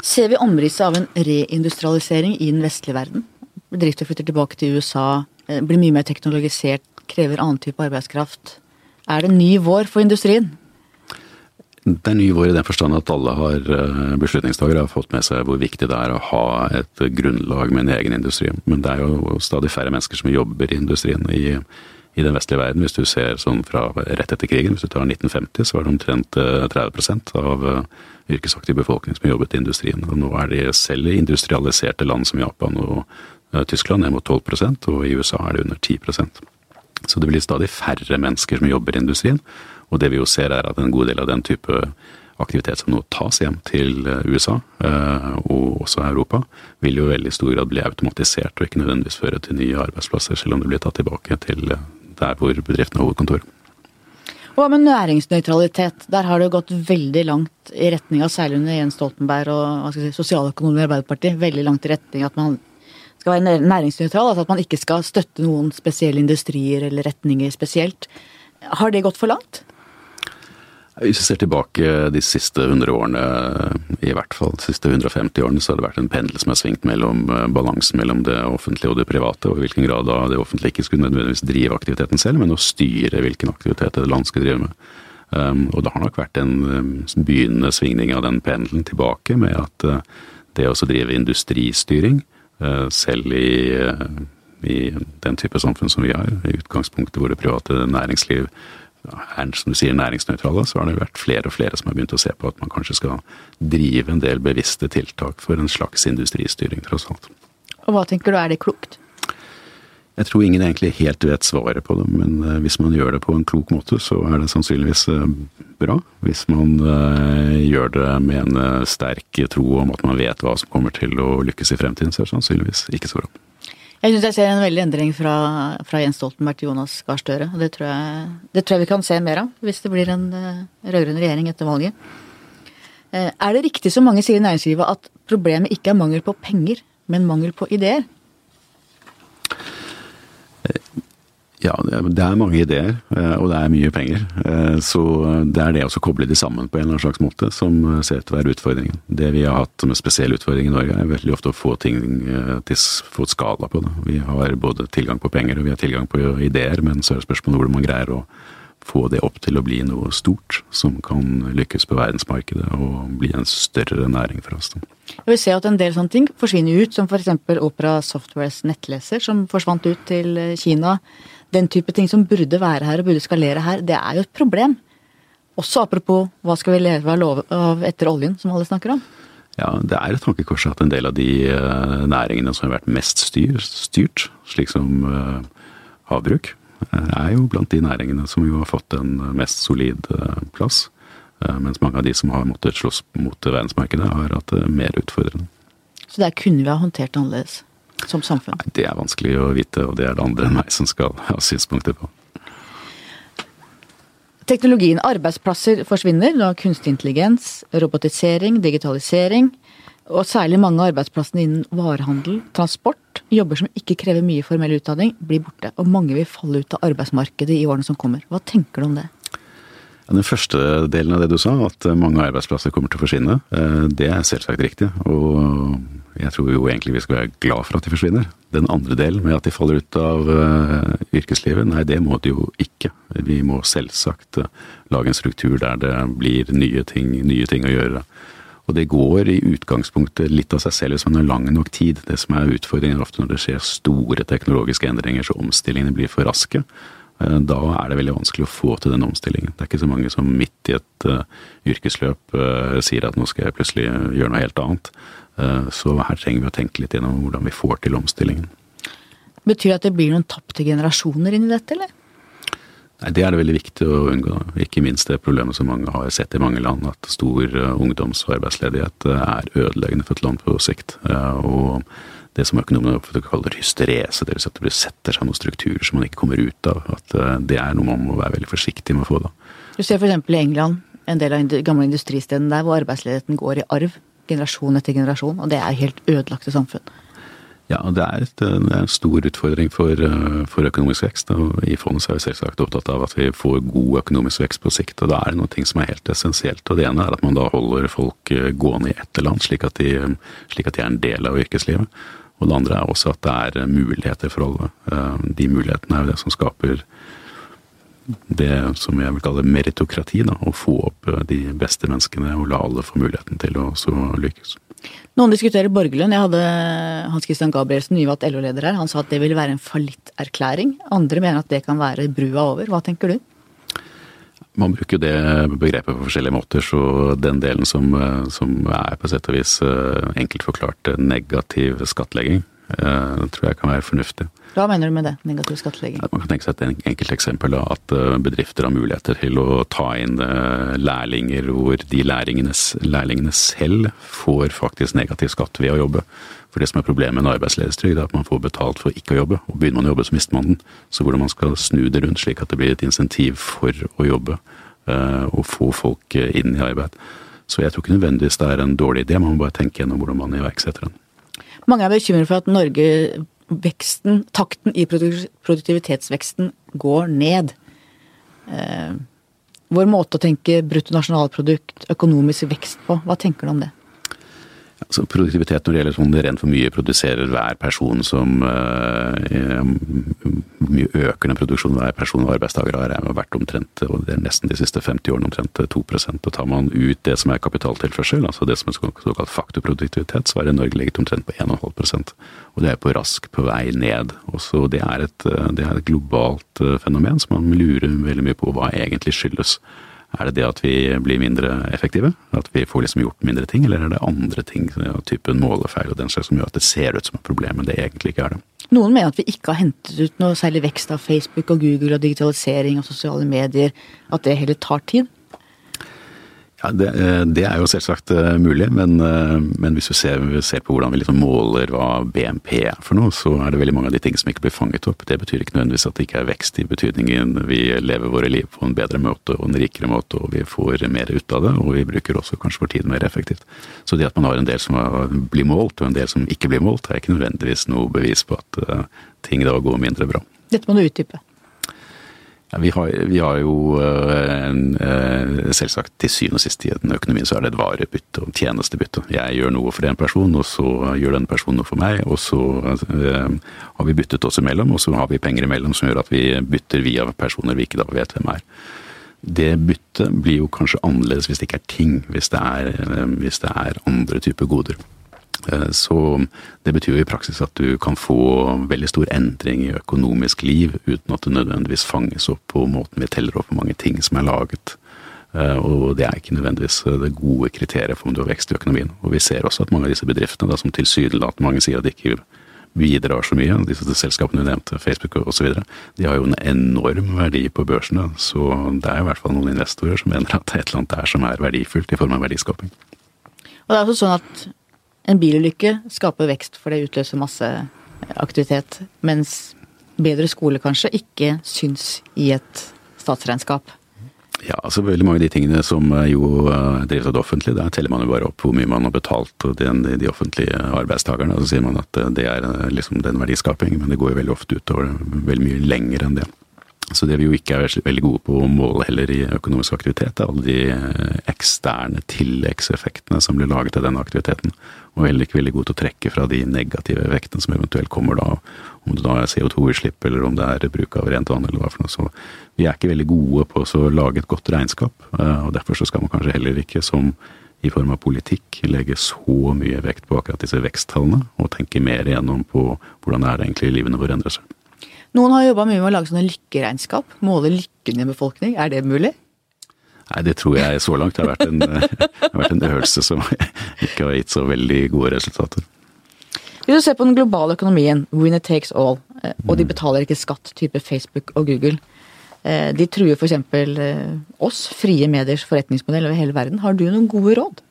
Ser vi omrisset av en reindustrialisering i den vestlige verden? Bedrifter flytter tilbake til USA, blir mye mer teknologisert, krever annen type arbeidskraft. Er det ny vår for industrien? Det er ny vår i den forstand at alle har eh, beslutningstagere har fått med seg hvor viktig det er å ha et grunnlag med en egen industri. Men det er jo stadig færre mennesker som jobber i industrien i, i den vestlige verden. Hvis du ser sånn fra rett etter krigen, hvis du tar 1950, så var det omtrent 30 eh, av eh, yrkesaktiv befolkning som jobbet i industrien. Og nå er de selv i industrialiserte land som Japan og Tyskland ned mot 12 og i USA er det under 10% Så det blir stadig færre mennesker som jobber i industrien. Og det vi jo ser er at en god del av den type aktivitet som nå tas hjem til eh, USA, eh, og også Europa, vil jo i veldig stor grad bli automatisert og ikke nødvendigvis føre til nye arbeidsplasser, selv om det blir tatt tilbake til eh, der hvor bedriften har hovedkontor. Hva med næringsnøytralitet? Der har det jo gått veldig langt i retning av, særlig under Jens Stoltenberg og si, sosialøkonomen i Arbeiderpartiet, veldig langt i retning at man skal være næringsnøytral, altså at man ikke skal støtte noen spesielle industrier eller retninger spesielt. Har det gått for langt? Hvis vi ser tilbake de siste 100 årene, i hvert fall de siste 150 årene, så har det vært en pendel som har svingt mellom eh, balansen mellom det offentlige og det private, og i hvilken grad da det offentlige ikke skulle nødvendigvis drive aktiviteten selv, men å styre hvilken aktivitet et land skal drive med. Um, og det har nok vært en um, begynnende svingning av den pendelen tilbake, med at uh, det å drive industristyring, uh, selv i, i den type samfunn som vi har, i utgangspunktet hvor det private næringsliv er som du sier, næringsnøytrale, så har det vært flere og flere som har begynt å se på at man kanskje skal drive en del bevisste tiltak for en slags industristyring, tross alt. Og hva tenker du, er det klokt? Jeg tror ingen egentlig helt vet svaret på det, men eh, hvis man gjør det på en klok måte, så er det sannsynligvis eh, bra. Hvis man eh, gjør det med en sterk tro om at man vet hva som kommer til å lykkes i fremtiden, så er det sannsynligvis ikke så bra. Jeg syns jeg ser en veldig endring fra, fra Jens Stoltenberg til Jonas Gahr Støre. Det, tror jeg, det tror jeg vi kan se mer av hvis det blir en uh, rød-grønn regjering etter valget. Uh, er det riktig som mange sier i næringslivet at problemet ikke er mangel på penger, men mangel på ideer? Ja, det er mange ideer, eh, og det er mye penger. Eh, så det er det å koble de sammen på en eller annen slags måte som ser ut til å være utfordringen. Det vi har hatt som en spesiell utfordring i Norge, er veldig ofte å få ting eh, til få skala på det. Vi har både tilgang på penger og vi har tilgang på ideer, men så er det spørsmålet hvordan man greier å få det opp til å bli noe stort som kan lykkes på verdensmarkedet og bli en større næring for oss. Vi ser at en del sånne ting forsvinner ut, som f.eks. Opera Softwares nettleser, som forsvant ut til Kina den type ting som burde være her og burde skalere her, det er jo et problem. Også apropos hva skal vi leve av etter oljen, som alle snakker om. Ja, det er et tankekors at en del av de eh, næringene som har vært mest styr, styrt, slik som uh, havbruk, eh, er jo blant de næringene som jo har fått en mest solid plass. Mens mange av de som har måttet slåss mot verdensmarkedet, har hatt det mer utfordrende. Så der kunne vi ha håndtert annerledes? Som samfunn? Nei, Det er vanskelig å vite, og det er det andre enn meg som skal ha synspunkter på. Teknologien. Arbeidsplasser forsvinner. Du har kunstig intelligens, robotisering, digitalisering. Og særlig mange av arbeidsplassene innen varehandel, transport, jobber som ikke krever mye formell utdanning, blir borte. Og mange vil falle ut av arbeidsmarkedet i årene som kommer. Hva tenker du om det? Den første delen av det du sa, at mange arbeidsplasser kommer til å forsvinne, eh, det er selvsagt riktig. Og jeg tror jo egentlig vi skal være glad for at de forsvinner. Den andre delen med at de faller ut av uh, yrkeslivet, nei det må de jo ikke. Vi må selvsagt uh, lage en struktur der det blir nye ting, nye ting å gjøre. Og det går i utgangspunktet litt av seg selv hvis man har lang nok tid. Det som er utfordringen ofte når det skjer store teknologiske endringer så omstillingene blir for raske. Uh, da er det veldig vanskelig å få til den omstillingen. Det er ikke så mange som midt i et yrkesløp sier at nå skal jeg plutselig gjøre noe helt annet. Eh, så her trenger vi å tenke litt gjennom hvordan vi får til omstillingen. Betyr det at det blir noen tapte generasjoner inn i dette, eller? Nei, Det er det veldig viktig å unngå. Ikke minst det problemet som mange har sett i mange land, at stor eh, ungdoms- og arbeidsledighet eh, er ødeleggende for et land på sikt. Og det som økonomene kaller hysterese, det vil si at det setter seg noen strukturer som man ikke kommer ut av, at det er noe man må være veldig forsiktig med å få da. Du ser f.eks. i England, en del av gamle industristedene der, hvor arbeidsledigheten går i arv generasjon etter generasjon, og det er helt ødelagte samfunn. Ja, det er, et, det er, en stor utfordring for, for, økonomisk vekst. og I fondet er vi selvsagt opptatt av at vi får god økonomisk vekst på sikt. og Da er det noen ting som er helt essensielt. og Det ene er at man da holder folk eh, gående i ett land, slik slik at de er en del av yrkeslivet. Og det andre er også at det er muligheter for alle. Eh, de mulighetene er jo det som skaper det som jeg vil kalle meritokrati. Da, å få opp eh, de beste menneskene og la alle få muligheten til å lykkes. Noen diskuterer borgerlønn. Jeg hadde Hans Christian Gabrielsen, nyvalgt LO-leder her. Han sa at det ville være en fallitterklæring. Andre mener at det kan være brua over. Hva tenker du? Man bruker det begrepet på forskjellige måter, så den delen som, eh, som er på sett og vis eh, enkelt forklart negativ skattlegging, tror jeg kan være fornuftig. Hva mener du med det, negativ skattlegging? Man kan tenke seg et enkelt eksempel av at eh, bedrifter har muligheter til å ta inn eh, lærlinger hvor de lærlingene, selv får faktisk negativ skatt ved å jobbe. For det som er problemet med en arbeidsledighetstrygd, er at man får betalt for ikke å jobbe. Og begynner man å jobbe, så mister man den. Så hvordan man skal snu det rundt slik at det blir et insentiv for å jobbe, eh, og få folk inn i arbeid. Så jeg tror ikke nødvendigvis det er en dårlig idé, man må bare tenke gjennom hvordan man iverksetter den. Mange er bekymret for at Norge veksten, takten i produktivitetsveksten går ned. Eh, vår måte å tenke bruttonasjonalprodukt, økonomisk vekst på, hva tenker du om det? Altså, produktivitet når det gjelder sånn rent for mye produserer hver person som uh, mye øker den produksjonen hver person og arbeidstaker har, har vært omtrent og det er nesten de siste 50 årene omtrent 2% Og tar man ut det som er kapitaltilførsel, altså det som er såkalt faktoproduktivitet, så er det Norge ligget omtrent på 1,5 Og det er på rask på vei ned. Også det, er et, det er et globalt eh, fenomen som man lurer veldig mye på hva egentlig skyldes. Er det det at vi blir mindre effektive? At vi får liksom gjort mindre ting? Eller er det andre ting, typen målefeil og den slags, som gjør at det ser ut som et problem, men det egentlig ikke er det? Noen mener at vi ikke har hentet ut noe særlig vekst av Facebook og Google og digitalisering og sosiale medier. At det heller tar tid. Ja, det, eh, det, er jo selvsagt uh, mulig, men, uh, men, hvis vi ser, ser, på hvordan vi liksom måler hva BNP er for noe, så er det veldig mange av de tingene som ikke blir fanget opp. Det betyr ikke nødvendigvis at det ikke er vekst i betydningen vi lever våre liv på en bedre måte og en rikere måte, og vi får mer ut av det, og vi bruker også kanskje vår tid mer effektivt. Så det at man har en del som blir målt, og en del som ikke blir målt, er ikke nødvendigvis noe bevis på at ting da går mindre bra. Dette må du utdype. Vi, har, vi, har, jo uh, selvsagt til syvende og sist i en økonomi så er det et varebytte og tjenestebytte. Jeg gjør noe for en person, og så gjør den personen noe for meg. Og så uh, har vi byttet oss imellom, og så har vi penger imellom som gjør at vi bytter via personer vi ikke da vet hvem er. Det byttet blir jo kanskje annerledes hvis det ikke er ting, hvis det er, uh, hvis det er andre typer goder. Eh, så det betyr jo i praksis at du kan få veldig stor endring i økonomisk liv uten at det nødvendigvis fanges opp på måten vi teller opp hvor mange ting som er laget. Eh, og det er ikke nødvendigvis det gode kriteriet for om du har vekst i økonomien. Og vi ser også at mange av disse bedriftene, da, som tilsynelatende mange sier at de ikke bidrar så mye, disse selskapene du nevnte, Facebook osv., de har jo en enorm verdi på børsene. Så det er i hvert fall noen investorer som mener at det er et eller annet der som er verdifullt i form av verdiskaping. Og det er også sånn at en bilulykke skaper vekst, for det utløser masse aktivitet. Mens bedre skole kanskje ikke syns i et statsregnskap. Ja, altså veldig mange av de tingene som jo eh, drives av det offentlige, der teller man jo bare opp hvor mye man har betalt den, de offentlige arbeidstakerne. Og så sier man at eh, det er eh, liksom den verdiskaping, men det går jo veldig ofte utover veldig mye lenger enn det. Så det vi jo ikke er veldig gode på å måle heller i økonomisk aktivitet, er alle de eh, eksterne tilleggseffektene som blir laget av den aktiviteten. Og heller ikke veldig gode til å trekke fra de negative effektene som eventuelt kommer da, om det da er CO2-utslipp eller om det er bruk av rent vann eller hva for noe. Så vi er ikke veldig gode på å lage et godt regnskap, eh, og derfor så skal man kanskje heller ikke som i form av politikk legge så mye vekt på akkurat disse veksttallene, og tenke mer igjennom på hvordan det er egentlig livene våre endrer seg. Noen har jobba mye med å lage sånne lykkeregnskap. Måle lykken i en befolkning. Er det mulig? Nei, det tror jeg så langt har vært en, har vært en øvelse som ikke har gitt så veldig gode resultater. Hvis du ser på den globale økonomien, winner takes all, eh, og de betaler ikke skatt, type Facebook og Google. Eh, de truer f.eks. Eh, oss, frie mediers forretningsmodell over hele verden. Har du noen gode råd?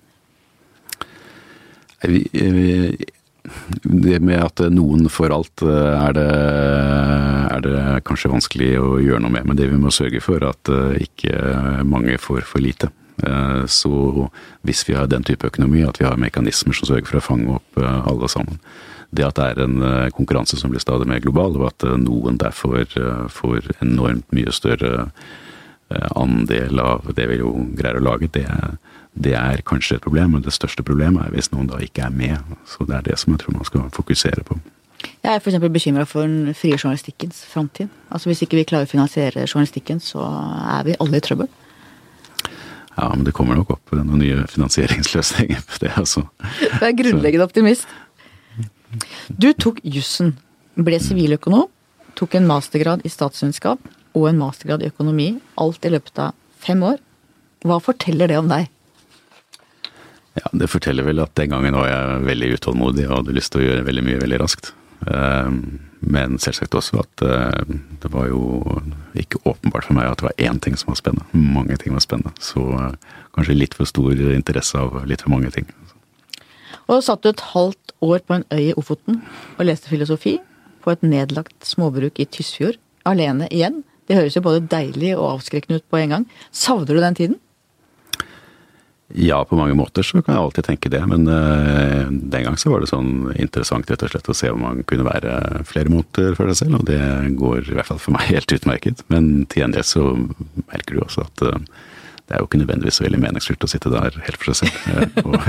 Det med at noen får alt, eh, er det, er det, kanskje vanskelig å gjøre noe med. Men det vi må sørge for, at eh, ikke mange får for lite. Eh, så hvis vi har den type økonomi, at vi har mekanismer som sørger for å fange opp alle sammen. Det at det er en konkurranse som blir stadig mer global, og at noen derfor får enormt mye større andel av det vi jo greier å lage, det er det er kanskje et problem, men det største problemet er hvis noen da ikke er med. Så det er det som jeg tror man skal fokusere på. Jeg er f.eks. bekymra for den frie journalistikkens framtid. Altså Hvis ikke vi klarer å finansiere journalistikken, så er vi alle i trøbbel. Ja, men det kommer nok opp noen nye finansieringsløsninger på det, altså. Du er grunnleggende optimist. Du tok jussen, ble siviløkonom, tok en mastergrad i statsvitenskap og en mastergrad i økonomi, alt i løpet av fem år. Hva forteller det om deg? Ja, Det forteller vel at den gangen var jeg veldig utålmodig og hadde lyst til å gjøre veldig mye veldig raskt. Ehm, men selvsagt også at eh, det var jo ikke åpenbart for meg at det var én ting som var spennende. Mange ting var spennende. Så eh, kanskje litt for stor interesse av litt for mange ting. Og satt du et halvt år på en øy i Ofoten og leste filosofi på et nedlagt småbruk i Tysfjord. Alene igjen. Det høres jo både deilig og avskrekkende ut på en gang. Savner du den tiden? Ja, på mange måter så kan jeg alltid tenke det, men uh, den gang så var det sånn interessant rett og slett å se om man kunne være flere måneder for seg selv, og det går i hvert fall for meg helt utmerket. Men til gjengjeld så merker du også at uh, det er jo ikke nødvendigvis veldig meningsfylt å sitte der helt for seg selv. Uh, og,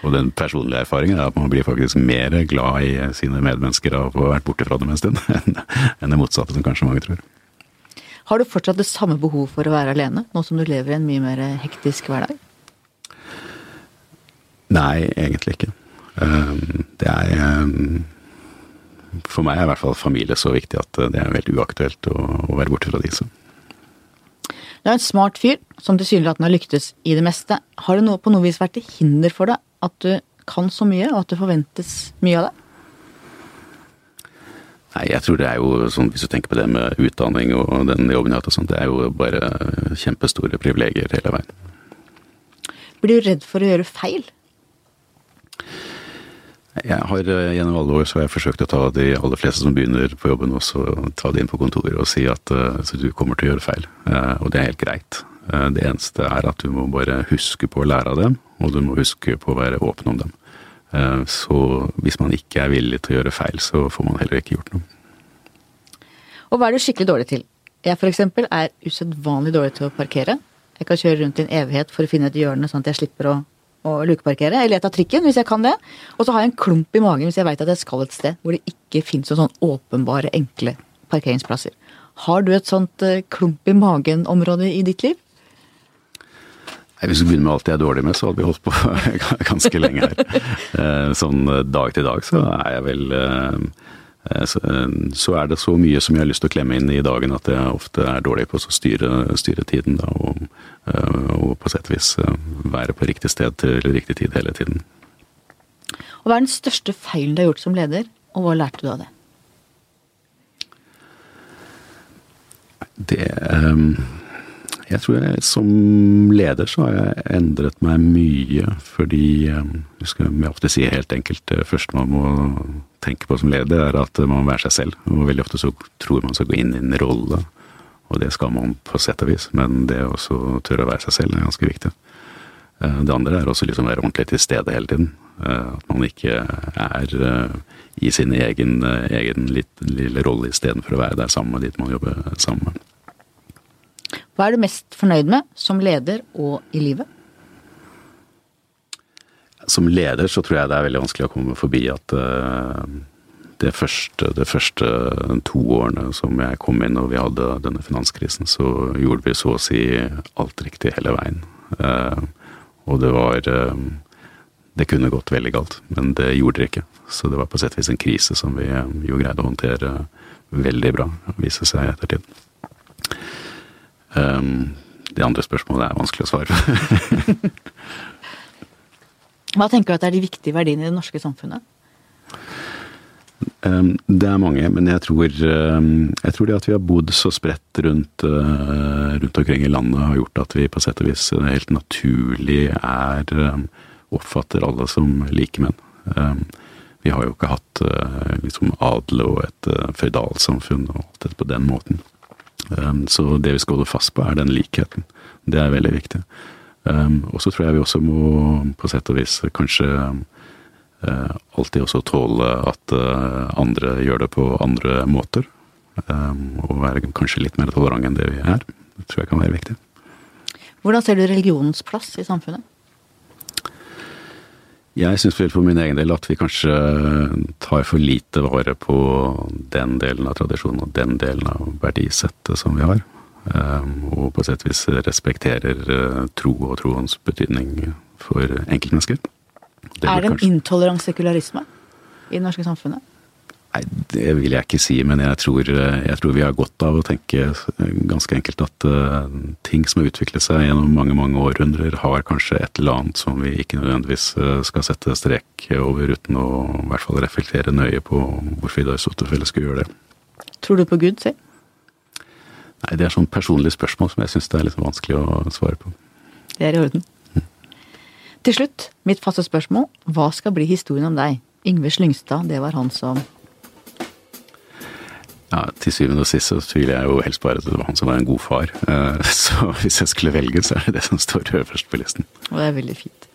og, den personlige erfaringen er at man blir faktisk mer glad i sine medmennesker av å ha vært borte fra dem en stund, enn det motsatte som kanskje mange tror. Har du fortsatt det samme behov for å være alene, nå som du lever i en mye mer hektisk hverdag? Nei, egentlig ikke. Ehm, det er ehm, For meg er i hvert fall familie så viktig at det er helt uaktuelt å, være borte fra. Så. Du er en smart fyr som tilsynelatende har lyktes i det meste. Har det på noe vis vært til hinder for deg at du kan så mye, og at det forventes mye av deg? Nei, jeg tror det er jo sånn, Hvis du tenker på det med utdanning og den jobben jeg har hatt og sånt, det er jo bare kjempestore privilegier hele veien. Blir du redd for å gjøre feil? Jeg har eh, Gjennom alle år så har jeg forsøkt å ta de aller fleste som begynner på jobben, også ta det inn på kontoret og si at uh, du kommer til å gjøre feil. Uh, og det er helt greit. Det eneste er at du må bare huske på å lære av dem, og du må huske på å være åpen om dem. Så hvis man ikke er villig til å gjøre feil, så får man heller ikke gjort noe. Og hva er du skikkelig dårlig til? Jeg f.eks. er usedvanlig dårlig til å parkere. Jeg kan kjøre rundt i en evighet for å finne et hjørne, sånn at jeg slipper å, å lukeparkere. Eller jeg tar trikken hvis jeg kan det. Og så har jeg en klump i magen hvis jeg veit at jeg skal et sted hvor det ikke fins sånn åpenbare, enkle parkeringsplasser. Har du et sånt eh, klump i magen-område i ditt liv? Hvis vi begynner med alt jeg er dårlig med, så hadde vi holdt på ganske lenge her. Eh, sånn dag til dag så er jeg vel Eh, eh, så er det så mye som jeg har lyst til å klemme inn i dagen at jeg ofte er dårlig på å styre, styre tiden. Da, og, eh, og, på sett og vis være på riktig sted til riktig tid hele tiden. Og Hva er den største feilen du har gjort som leder, og hva lærte du av det? Det Jeg tror jeg som leder så har jeg endret meg mye fordi Jeg skal ofte si helt enkelt det første man må tenke på som leder, er at man må være seg selv. Og veldig ofte så tror man skal gå inn i en rolle, og det skal man på sett og vis. Men det å tørre å være seg selv er ganske viktig. Eh, det andre er også liksom være ordentlig til stede hele tiden. Eh, at man ikke er eh, i sin egen, egen lille rolle istedenfor å være der sammen med de man jobber sammen med. Hva er du mest fornøyd med som leder og i livet? som leder så tror jeg det er veldig vanskelig å komme forbi at uh, det første, det første to årene som jeg kom inn og vi hadde denne finanskrisen, så gjorde vi så å si alt riktig hele veien. Uh, og det var uh, Det kunne gått veldig galt, men det gjorde det ikke. Så det var på sett og vis en krise som vi jo greide å håndtere veldig bra, viser seg i ettertid. Um, det andre spørsmålet er vanskelig å svare på. Hva tenker du at er de viktige verdiene i det norske samfunnet? Um, det er mange, men jeg tror, um, jeg tror det at vi har bodd så spredt rundt, uh, rundt, omkring i landet, har gjort at vi på sett og vis helt naturlig er um, oppfatter alle som likemenn. Vi har jo ikke hatt uh, liksom, adel og et uh, føydalsamfunn og alt dette på den måten. Så det vi skal holde fast på, er den likheten. Det er veldig viktig. Um, og så tror jeg vi også må på sett og vis kanskje uh, alltid også tåle at uh, andre gjør det på andre måter. Um, og være kanskje litt mer tolerant enn det vi er. Det tror jeg kan være viktig. Hvordan ser du religionens plass i samfunnet? Jeg syns for min egen del at vi kanskje tar for lite vare på den delen av tradisjonen og den delen av verdisettet som vi har. Ehm, og på sett og vis respekterer eh, tro og troens betydning for enkeltmennesker. Det er det en intolerant sekularisme i det norske samfunnet? Nei, det vil jeg ikke si, men jeg tror, eh, jeg tror, vi har godt av å tenke ganske enkelt at uh, ting som har utviklet seg gjennom mange mange århundrer, har kanskje et eller annet som vi ikke nødvendigvis skal sette strek over, uten å i hvert fall reflektere nøye på hvorfor vi da i så tilfelle skulle gjøre det. Tror du på Gud selv? Nei, Det er sånn personlig spørsmål som jeg syns det er litt vanskelig å svare på. Det er i orden. Mm. Til slutt, mitt faste spørsmål. Hva skal bli historien om deg? Yngve Slyngstad, det var han som ja, Til syvende og sist så tviler jeg jo helst bare at det var han som var en god far. Eh, så hvis jeg skulle velge, så er det det som står øverst på listen. Og det er veldig fint.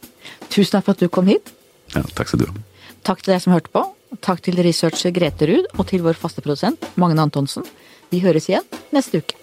Tusen takk for at du kom hit. Ja, takk skal du ha. Takk til deg som hørte på. Takk til researcher Grete Ruud, og til vår faste produsent Magne Antonsen. Vi høres igjen neste uke.